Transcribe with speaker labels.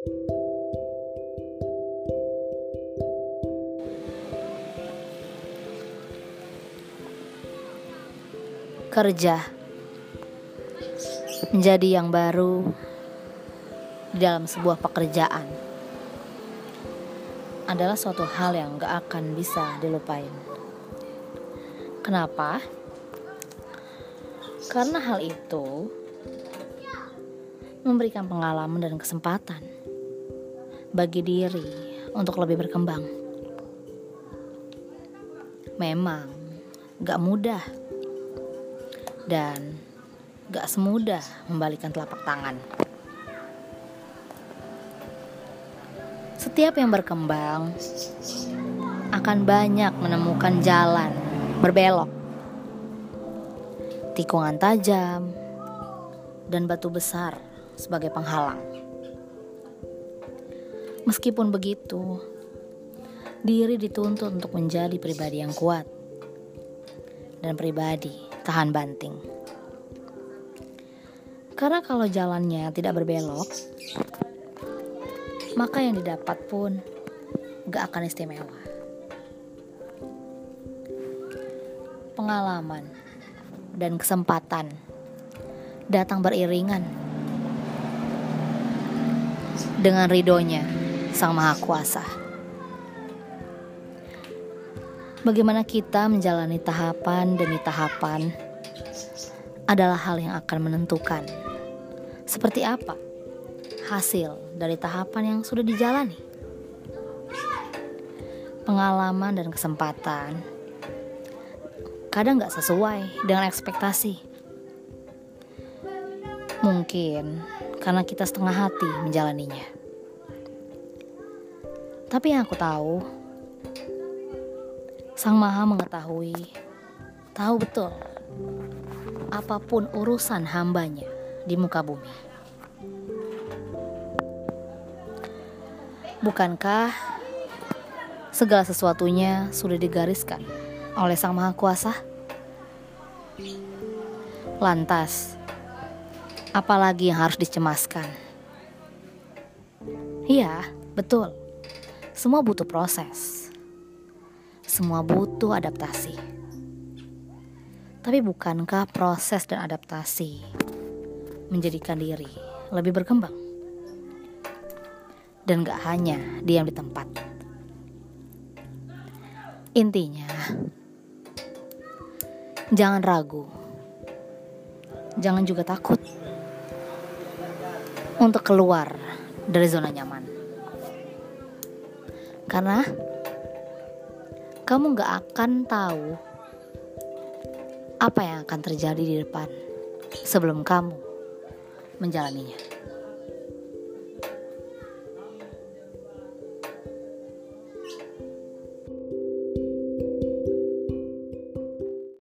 Speaker 1: Kerja menjadi yang baru dalam sebuah pekerjaan adalah suatu hal yang gak akan bisa dilupain. Kenapa? Karena hal itu memberikan pengalaman dan kesempatan bagi diri untuk lebih berkembang. Memang gak mudah dan gak semudah membalikan telapak tangan. Setiap yang berkembang akan banyak menemukan jalan berbelok, tikungan tajam, dan batu besar sebagai penghalang. Meskipun begitu, diri dituntut untuk menjadi pribadi yang kuat dan pribadi tahan banting. Karena kalau jalannya tidak berbelok, maka yang didapat pun gak akan istimewa. Pengalaman dan kesempatan datang beriringan dengan ridhonya Sang Maha Kuasa. Bagaimana kita menjalani tahapan demi tahapan adalah hal yang akan menentukan seperti apa hasil dari tahapan yang sudah dijalani. Pengalaman dan kesempatan kadang gak sesuai dengan ekspektasi. Mungkin karena kita setengah hati menjalaninya. Tapi yang aku tahu, Sang Maha mengetahui, tahu betul apa pun urusan hambanya di muka bumi. Bukankah segala sesuatunya sudah digariskan oleh Sang Maha Kuasa? Lantas, apalagi yang harus dicemaskan? Iya, betul. Semua butuh proses semua butuh adaptasi. Tapi bukankah proses dan adaptasi menjadikan diri lebih berkembang? Dan gak hanya diam di tempat. Intinya, jangan ragu. Jangan juga takut untuk keluar dari zona nyaman. Karena kamu gak akan tahu apa yang akan terjadi di depan sebelum kamu menjalaninya.